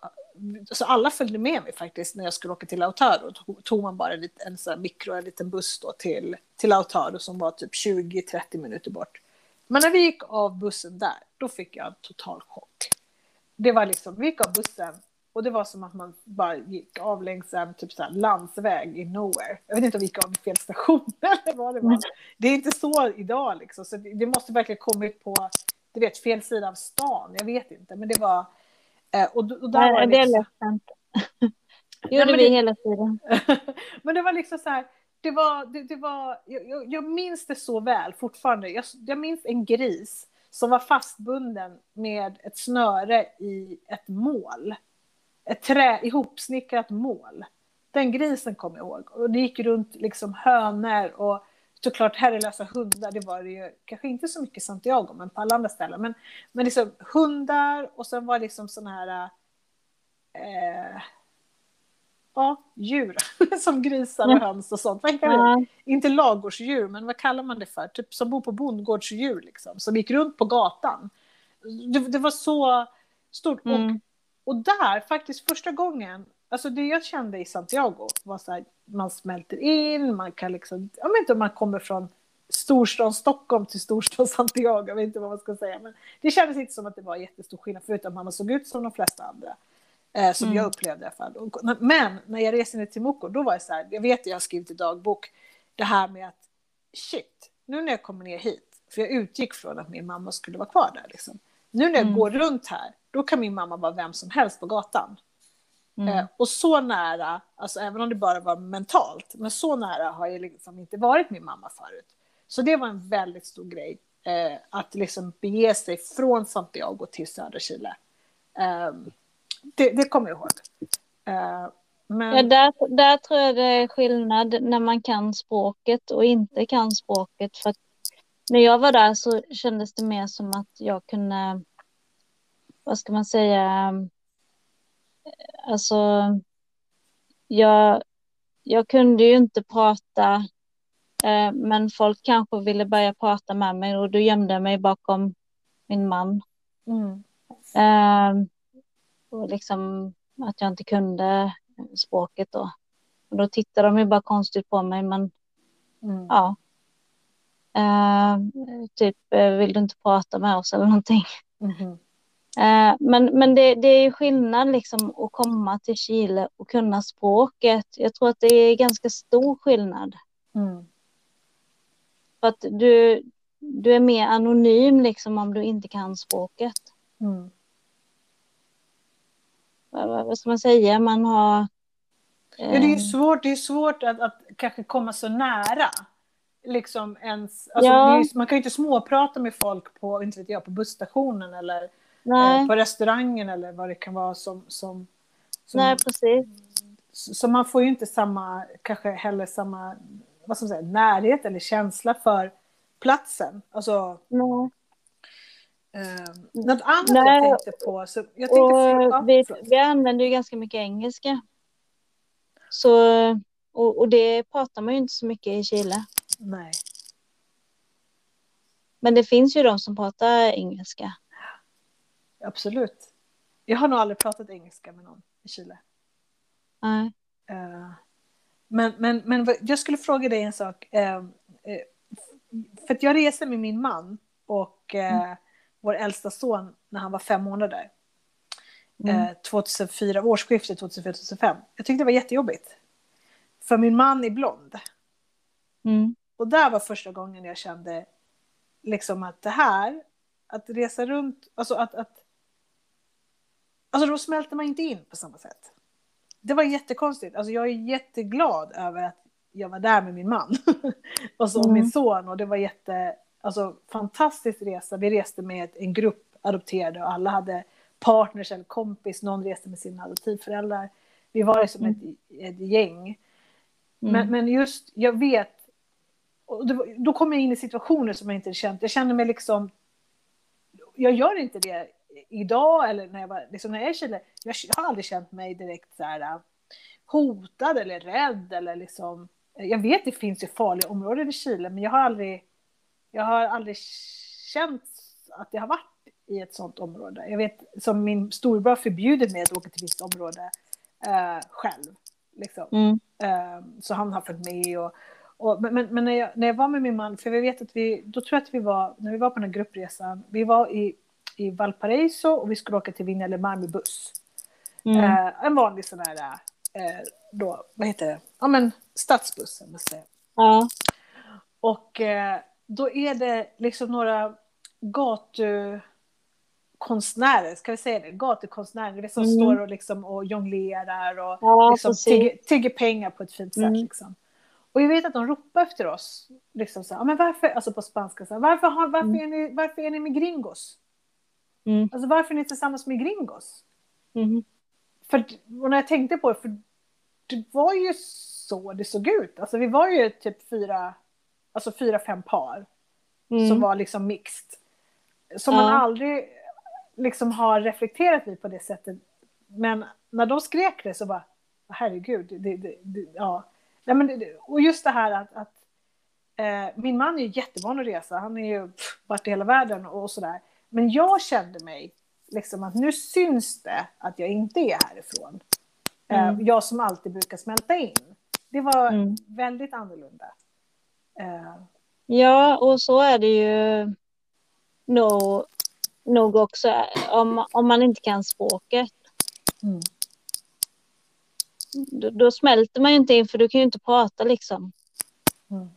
så alla följde med mig faktiskt när jag skulle åka till Lautaro. Tog, tog man bara en, en sån mikro, en liten buss då till, till Lautaro som var typ 20-30 minuter bort. Men när vi gick av bussen där, då fick jag en total chock. Det var liksom, vi gick av bussen och det var som att man bara gick av längs en typ så landsväg i nowhere. Jag vet inte om vi gick av i fel station eller vad det var. Det är inte så idag liksom, så det, måste verkligen kommit på, du vet, fel sida av stan. Jag vet inte, men det var... Eh, och, och där var Nej, det det är liksom, ledsamt. Gjorde men vi det- hela tiden. men det var liksom så här, det var, det, det var, jag, jag, jag minns det så väl fortfarande. Jag, jag minns en gris som var fastbunden med ett snöre i ett mål. Ett trä, ihopsnickrat mål. Den grisen kommer jag ihåg. Och det gick runt liksom hönor och såklart herrelösa hundar. Det var det ju kanske inte så mycket i Santiago, men på alla andra ställen. Men, men liksom hundar och sen var det liksom såna här eh, ja, djur som grisar och höns och sånt. Vad? Ja, Inte ladugårdsdjur, men vad kallar man det för? Typ som bor på bondgårdsdjur, liksom, som gick runt på gatan. Det, det var så stort. Mm. och där, faktiskt första gången, alltså det jag kände i Santiago var så här, man smälter in, man kan liksom, jag vet inte om man kommer från storstan Stockholm till storstan Santiago, jag vet inte vad man ska säga, men det kändes inte som att det var jättestor skillnad, förutom att man såg ut som de flesta andra. Eh, som Mm. jag upplevde i alla fall. Och, men när jag reste ner till Moko, då var jag så här, jag vet att jag har skrivit i dagbok, det här med att shit, nu när jag kommer ner hit, för jag utgick från att min mamma skulle vara kvar där. Liksom. Nu när jag Mm. går runt här, då kan min mamma vara vem som helst på gatan. Mm. Eh, och så nära, alltså även om det bara var mentalt, men så nära har jag liksom inte varit min mamma förut. Så det var en väldigt stor grej, eh, att liksom bege sig från Santiago till södra Chile. Eh, det, det kommer jag ihåg. Eh, men, Ja, där, där tror jag det är skillnad när man kan språket och inte kan språket. För när jag var där så kändes det mer som att jag kunde, vad ska man säga, alltså, jag, jag kunde ju inte prata, eh, men folk kanske ville börja prata med mig och då gömde jag mig bakom min man. mm, Eh, och liksom att jag inte kunde språket då. Och då tittade de ju bara konstigt på mig, men mm, ja. Eh, typ, eh, vill du inte prata med oss eller någonting? Eh, men men det, det är skillnad liksom att komma till Chile och kunna språket. Jag tror att det är ganska stor skillnad. mm, För att du, du är mer anonym liksom om du inte kan språket. mm. vad, vad ska man säga, man har... Ja, det är eh, svårt, det är svårt att, att kanske komma så nära. Liksom ens, alltså, Ja. är, man kan ju inte småprata med folk på, inte vet jag, på busstationen eller nej, eh, på restaurangen eller vad det kan vara som... som, som nej, precis. Så man får ju inte samma, kanske heller samma, vad ska man säga, närhet eller känsla för platsen. Alltså, Nej. eh, något annat Nej. jag tänkte på. Så jag tänkte, Och vi, vi använder ju ganska mycket engelska. Så, och, och det pratar man ju inte så mycket i Chile. Nej. Men det finns ju de som pratar engelska. Absolut. Jag har nog aldrig pratat engelska med någon i Chile. Nej. Eh, men, men, men jag skulle fråga dig en sak. Eh, eh, för att jag reste med min man och eh, vår äldsta son när han var fem månader. Mm. Eh, 2004, årsskiftet 2004-2005. Jag tyckte det var jättejobbigt. För min man är blond. Mm. Och där var första gången jag kände liksom att det här, att resa runt, alltså att, att alltså då smälter man inte in på samma sätt. Det var jättekonstigt. Alltså jag är jätteglad över att jag var där med min man och så Mm. min son och det var jätte, alltså fantastisk resa. Vi reste med en grupp adopterade och alla hade partners eller kompis, någon reste med sina adoptivföräldrar. Vi var liksom ett, ett gäng. Mm. Men, men just, jag vet, och var- då kom jag in i situationer som jag inte känt. Jag kände mig liksom, jag gör inte det idag eller när jag var, liksom när jag är i Chile. Jag har aldrig känt mig direkt så här äh, hotad eller rädd eller liksom. Jag vet det finns ju farliga områden i Chile, men jag har aldrig, jag har aldrig känt att jag har varit i ett sånt område. Jag vet som min storebror förbjuder mig att åka till visst område eh, själv. Liksom. Mm. Eh, så han har följt med. Och, och, men men, men när, jag, när jag var med min man, för vi vet att vi, då tror jag att vi var, när vi var på den här gruppresan, vi var i, i Valparaiso och vi skulle åka till Viña del Mar med buss. Mm. Eh, en vanlig sån här, eh, då, vad heter det, ja men stadsbussen. måste jag. Ja. Och eh, då är det liksom några gatukonstnärer, ska vi säga det? Gatukonstnärer, som Mm. står och, liksom, och jonglerar och Ja, liksom, tigger, tigger pengar på ett fint sätt. Mm. Liksom. Och jag vet att de ropar efter oss, liksom så här, "Ja, men varför, alltså på spanska, så här, varför, har, varför, Mm. är ni, varför är ni med gringos? Mm. Alltså varför är ni tillsammans med gringos? Mm. För och när jag tänkte på det, för det var ju så det såg ut. Alltså vi var ju typ fyra, alltså fyra, fem par Mm. som var liksom mixed. Som man Ja. aldrig liksom har reflekterat i på det sättet. Men när de skrek det så bara, herregud, det, det, det, ja. Nej, men och just det här att, att eh, min man är ju jättevan att resa, han är ju pff, varit i hela världen och sådär. Men jag kände mig liksom att nu syns det att jag inte är härifrån. Eh, Mm. jag som alltid brukar smälta in. Det var Mm. väldigt annorlunda. Eh, Ja, och så är det ju nog, nog också om, om man inte kan språket. mm. Då, då smälter man ju inte in för du kan ju inte prata liksom. Mm.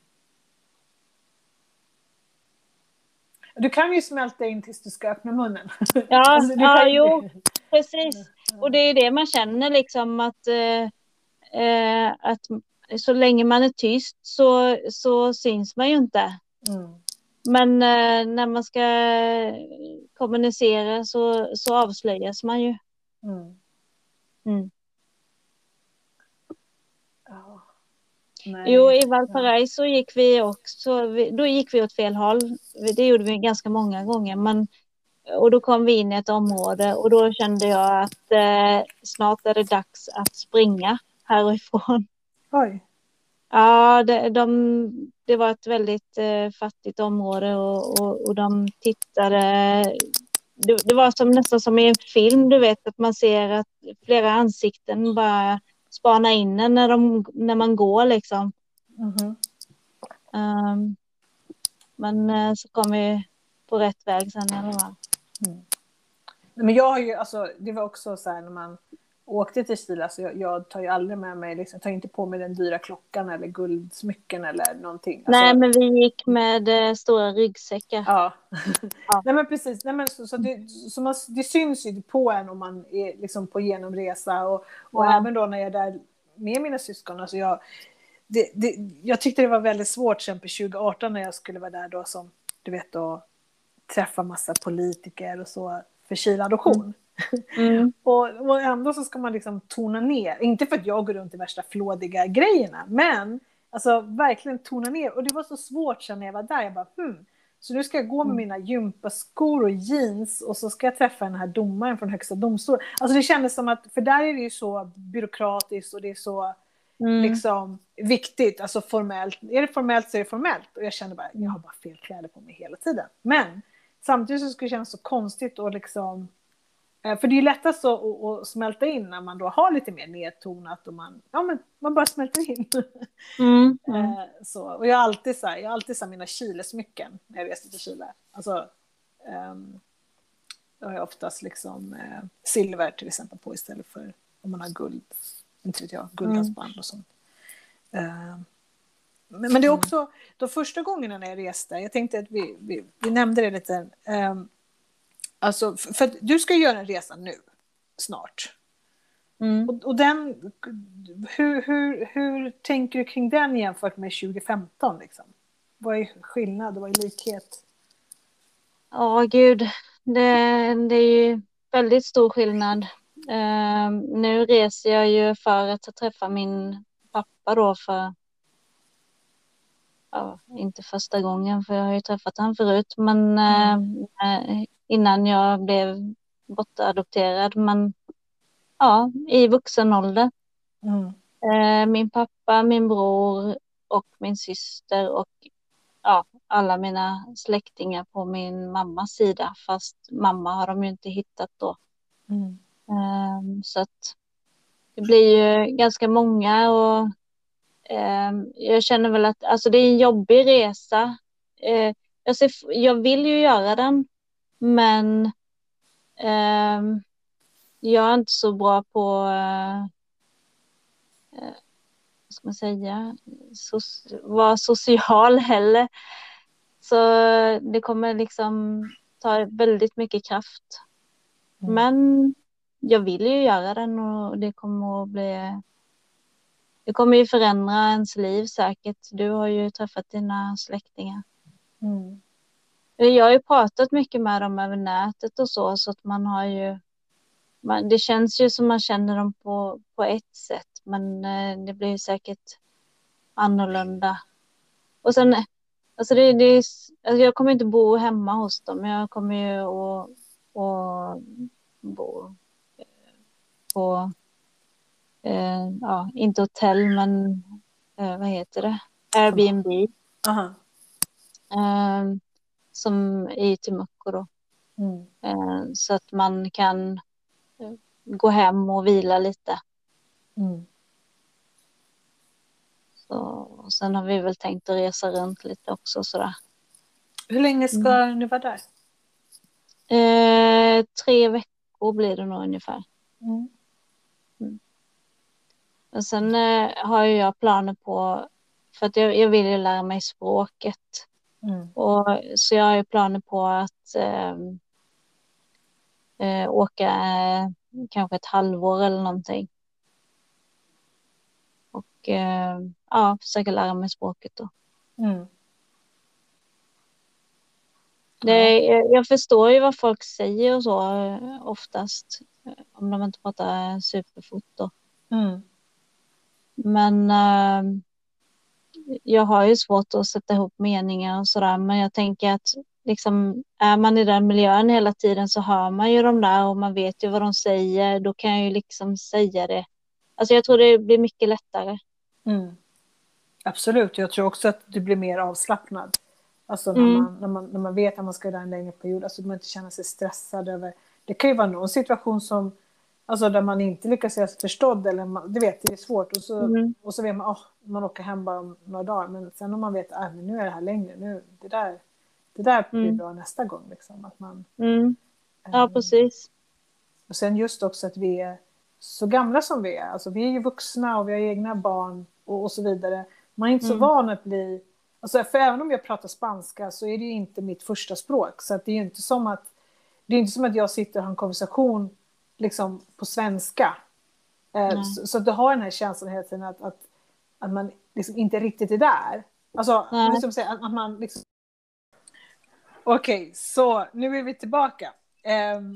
Du kan ju smälta in tills du ska öppna munnen. Ja, Alltså, ja jo, precis. Och det är det man känner liksom att, eh, eh, att så länge man är tyst så, så syns man ju inte. Mm. Men eh, när man ska kommunicera så, så avslöjas man ju. Mm. Mm. Ja. Nej. Jo, i Valparaiso gick vi också, då gick vi åt fel håll. Det gjorde vi ganska många gånger. Men, och då kom vi in i ett område och då kände jag att eh, snart är det dags att springa härifrån. Oj. Ja, det, de, det var ett väldigt eh, fattigt område och, och, och de tittade. Det, det var som, nästan som i en film, du vet, att man ser att flera ansikten bara spanar in en när, de, när man går liksom. Mhm. Ehm, men eh, så kom vi på rätt väg sen i alla fall. Nej, Men jag har ju, alltså, det var också så här när man åkte till Chile, alltså jag, jag tar ju aldrig med mig, liksom, tar inte på mig den dyra klockan eller guldsmycken eller någonting. Alltså, Nej, men vi gick med eh, stora ryggsäckar. Ja. Ja. Nej men precis, Nej, men så, så det, så man, det syns ju på en om man är liksom på genomresa och, och Ja. även då när jag är där med mina syskon. Alltså jag, det, det, jag tyckte det var väldigt svårt till exempel 2018 när jag skulle vara där då som, du vet då, träffa massa politiker och så för Chile-adoption. Mm. Och, och ändå så ska man liksom tona ner, inte för att jag går runt i värsta flådiga grejerna, men alltså verkligen tona ner. Och det var så svårt sen när jag var där, jag bara hmm. Så nu ska jag gå med mina gympaskor och jeans och så ska jag träffa den här domaren från högsta domstolen. Alltså det kändes som att, för där är det ju så byråkratiskt och det är så Mm. liksom viktigt, alltså formellt. Är det formellt så är det formellt. Och jag kände bara, jag har bara fel kläder på mig hela tiden. Men samtidigt så skulle det kännas så konstigt och liksom för det är lättast att, att, smälta in när man då har lite mer nedtonat och man, ja, men man bara smälter in. Mm. Mm. Eh, så, och jag har alltid, så här, jag har alltid så här, mina Chile-smycken när jag reser till Chile. Alltså, ehm, då har jag oftast liksom, eh, silver till exempel på istället för om man har guld, inte vet jag, guldhalsband och sånt. Eh, men, men det är också de första gångerna när jag reste, jag tänkte att vi, vi, vi nämnde det lite, ehm, alltså, för, för du ska göra en resa nu, snart. Mm. Och, och den, hur, hur, hur tänker du kring den jämfört med 2015? Liksom? Vad är skillnad och vad är likhet? Ja, gud. Det, det är ju väldigt stor skillnad. Ehm, nu reser jag ju för att träffa min pappa då för ja, inte första gången för jag har ju träffat han förut men eh, innan jag blev bortadopterad men ja, i vuxen ålder. Mm. Eh, min pappa, min bror och min syster och ja, alla mina släktingar på min mammas sida. Fast mamma har de ju inte hittat då. Mm. Ehm, så att det blir ju ganska många och ehm, jag känner väl att alltså det är en jobbig resa. Eh, jag, ser, jag vill ju göra den men ehm, jag är inte så bra på eh, eh, vad ska man säga, so vara social heller. Så det kommer liksom ta väldigt mycket kraft. Mm. Men jag vill ju göra den och det kommer att bli det kommer ju förändra ens liv säkert. Du har ju träffat dina släktingar. Mm. Jag har ju pratat mycket med dem över nätet och så, så att man har ju man, det känns ju som man känner dem på, på ett sätt, men eh, det blir säkert annorlunda. Och sen, alltså det, det alltså jag kommer inte bo hemma hos dem, jag kommer ju att, att bo eh, på, eh, ja, inte hotell, men eh, vad heter det? Airbnb, Aha. eh, som i Timucco då. Mm. Eh, så att man kan eh, gå hem och vila lite. Mm. Så, och sen har vi väl tänkt att resa runt lite också sådär. Hur länge ska ni vara där? Eh, tre veckor blir det nog ungefär. Mm. Men sen eh, har jag planer på, för att jag, jag vill ju lära mig språket. Mm. Och, så jag har ju planer på att eh, eh, åka eh, kanske ett halvår eller någonting. Och eh, ja, försöka lära mig språket då. Mm. Det, jag, jag förstår ju vad folk säger och så eh, oftast. eh, Om de inte pratar superfort då. Mm. Men eh, jag har ju svårt att sätta ihop meningar och sådär. Men jag tänker att liksom, är man i den miljön hela tiden så hör man ju dem där och man vet ju vad de säger. Då kan jag ju liksom säga det. Alltså jag tror det blir mycket lättare. Mm. Absolut, jag tror också att du blir mer avslappnad. Alltså när, Mm. man, när, man, när man vet att man ska där en längre period, alltså man inte känner sig stressad över... Det kan ju vara någon situation som, alltså där man inte lyckas göra sig förstådd, eller man, du vet, det är svårt. Och så, Mm. och så vet man, oh, man åker hem bara om några dagar, men sen om man vet, att men nu är det här längre, nu, det där, det där blir Mm. bra nästa gång. Liksom, att man, Mm. Ja, ehm, precis. Och sen just också att vi är, så gamla som vi är. Alltså, vi är ju vuxna och vi har egna barn och, och så vidare. Man är inte så Mm. van att bli... Alltså, för även om jag pratar spanska så är det ju inte mitt första språk. Så att det är ju inte som att, det är inte som att jag sitter och har en konversation liksom, på svenska. Eh, Nej. så, så att du har den här känslan hela tiden att, att, att man liksom inte riktigt är där. Alltså, Nej. liksom att, att man liksom... Okej, så nu är vi tillbaka. Ehm,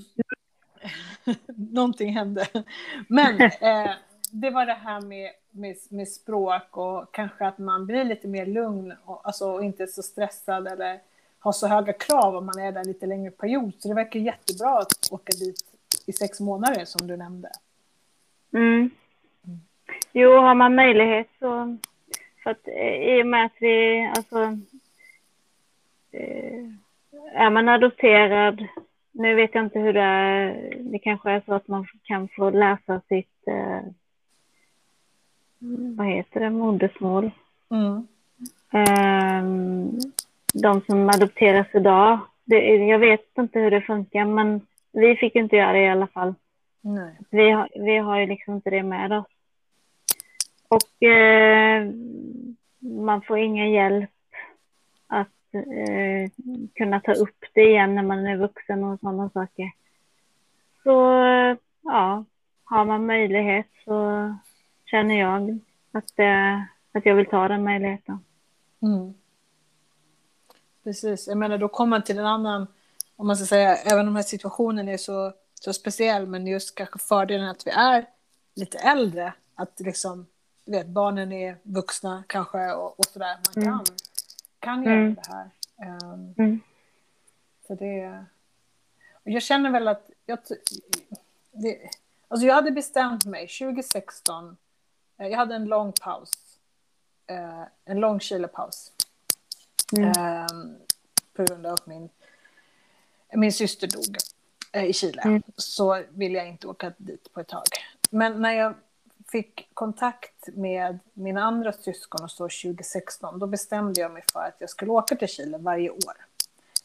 Någonting hände. Men eh, det var det här med, med, med språk och kanske att man blir lite mer lugn och, alltså, och inte så stressad eller har så höga krav om man är där lite längre period. Så det verkar jättebra att åka dit i sex månader som du nämnde. Mm. Jo, har man möjlighet så... För att eh, i och med att vi, alltså... Eh, är man adopterad, nu vet jag inte hur det är, det kanske är så att man kan få läsa sitt, eh, vad heter det, modersmål. Mm. Ehm, de som adopteras idag, det, jag vet inte hur det funkar, men vi fick inte göra det i alla fall. Nej. Vi har, vi har ju liksom inte det med oss. Och eh, man får ingen hjälp att eh, kunna ta upp det igen när man är vuxen och sådana saker. Så ja, har man möjlighet så känner jag att, eh, att jag vill ta den möjligheten. Mm. Precis, jag menar då kommer man till en annan, om man ska säga, även om den här situationen är så, så speciell, men just kanske fördelen att vi är lite äldre, att liksom, du vet, barnen är vuxna kanske och, och sådär, man kan, Mm. kan göra Mm. det här. Um, Mm. så det, och jag känner väl att, jag, det, alltså jag hade bestämt mig 2016, eh, jag hade en lång paus, eh, en lång Chilepaus. Mm. Ehm, på grund av min, min syster dog eh, i Chile. Mm. Så ville jag inte åka dit på ett tag. Men när jag fick kontakt med mina andra syskon och så 2016, då bestämde jag mig för att jag skulle åka till Chile varje år.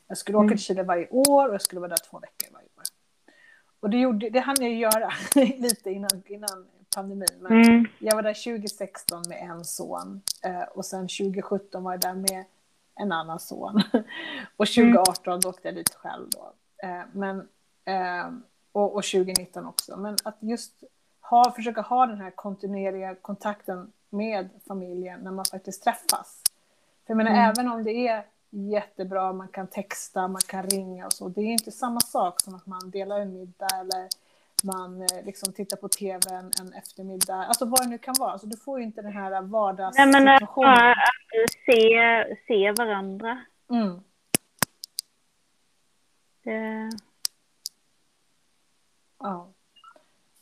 Jag skulle åka Mm. till Chile varje år och jag skulle vara där två veckor varje år. Och det, gjorde, det hann jag göra lite innan, innan pandemin. Men Mm. jag var där 2016 med en son eh, och sen 2017 var jag där med en annan son. och 2018 då åkte jag dit själv då. Eh, men, eh, och, och 2019 också. Men att just ha, försöka ha den här kontinuerliga kontakten med familjen när man faktiskt träffas. För jag menar, Mm. även om det är jättebra, man kan texta, man kan ringa och så, det är inte samma sak som att man delar en middag eller man eh, liksom tittar på tv en, en eftermiddag, alltså vad det nu kan vara. Alltså, du får ju inte den här Nej, men att vardagssituationen. bara se, se varandra. Mm. Det, Ja.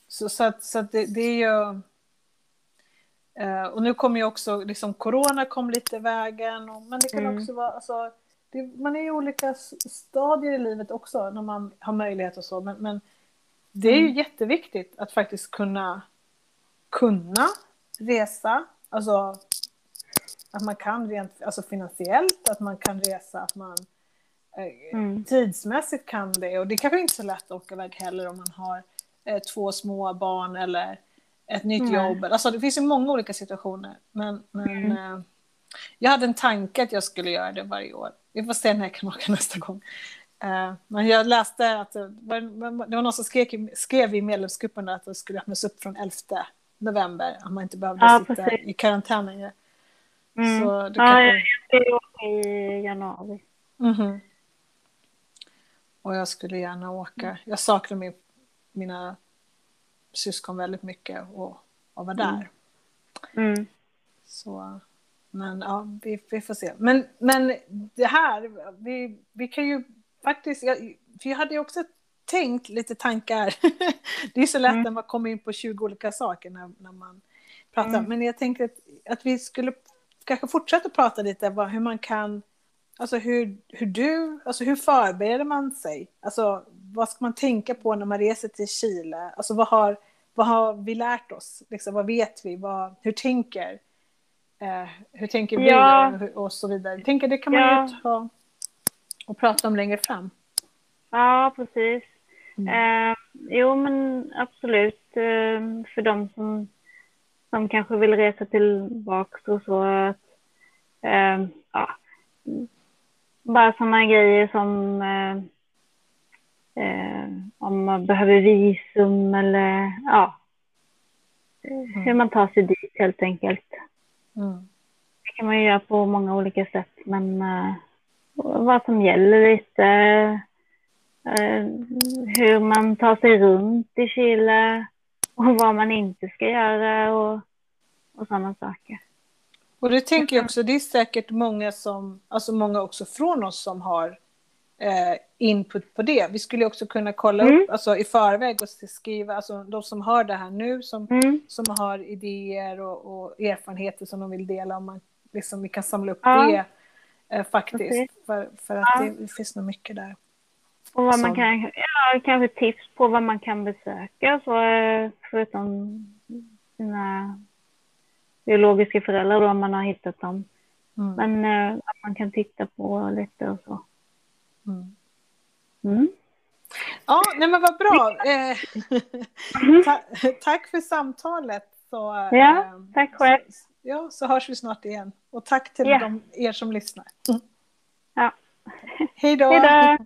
Så, så att, så att det, det är ju... Eh, och nu kommer ju också, liksom corona kom lite i vägen. Och, men det kan Mm. också vara, alltså, det, man är i olika stadier i livet också när man har möjlighet och så. Men, men det är ju Mm. jätteviktigt att faktiskt kunna, kunna resa. Alltså att man kan rent alltså finansiellt, att man kan resa, att man eh, Mm. tidsmässigt kan det. Och det kanske inte är så lätt att åka iväg heller om man har eh, två små barn eller ett nytt Nej. jobb. Alltså det finns ju många olika situationer. Men, men Mm. eh, jag hade en tanke att jag skulle göra det varje år. Vi får se när jag kan åka nästa gång. Eh, men jag läste att det var, det var någon som skrev, skrev i medlemsgruppen att det skulle öppnas upp från 11 november. Att man inte behövde Ja, sitta precis. i karantän längre. Mm. Så det ja, jag ska åka i januari. Mhm. Och jag skulle gärna åka. Jag saknar min, mina syskon väldigt mycket och, och vara där. Mm. Så, men ja, vi, vi får se. Men, men det här, vi, vi kan ju faktiskt, jag, för jag hade också tänkt lite tankar. det är så lätt Mm. när man kommer in på 20 olika saker när, när man pratar. Mm. Men jag tänkte att, att vi skulle kanske fortsätta prata lite vad, hur man kan, alltså hur, hur du, alltså hur förbereder man sig? Alltså vad ska man tänka på när man reser till Chile? Alltså vad har, vad har vi lärt oss? Liksom, vad vet vi? Vad, hur tänker eh, hur tänker vi Ja. och, och så vidare? Tänker det kan man Ja. ju ta och prata om längre fram. Ja, precis. Eh, jo, men absolut. Eh, för de som, som kanske vill resa tillbaka och så. Att, eh, ja, bara sådana grejer som eh, eh, om man behöver visum eller ja, Mm. hur man tar sig dit helt enkelt. Mm. Det kan man göra på många olika sätt, men eh, vad som gäller lite. eh, hur man tar sig runt i Chile och vad man inte ska göra och, och sådana saker. Och det tänker jag också, det är säkert många som, alltså många också från oss som har eh, input på det. Vi skulle också kunna kolla Mm. upp alltså, i förväg och skriva, alltså de som hör det här nu som, Mm. som har idéer och, och erfarenheter som de vill dela, om man, liksom, vi kan samla upp Ja. det eh, faktiskt. Precis. För, för att Ja. det, det finns nog mycket där. Och vad Som- man kan, ja, kanske tips på vad man kan besöka så, eh, förutom sina biologiska föräldrar då, om man har hittat dem. Mm. Men eh, att man kan titta på lite och så. Mm. Mm. Ja, nej men vad bra. Eh, ta, tack för samtalet. Så, eh, Ja, tack själv. Så, ja, så hörs vi snart igen. Och tack till Ja. de, er som lyssnar. Ja. Hej då. Hej då!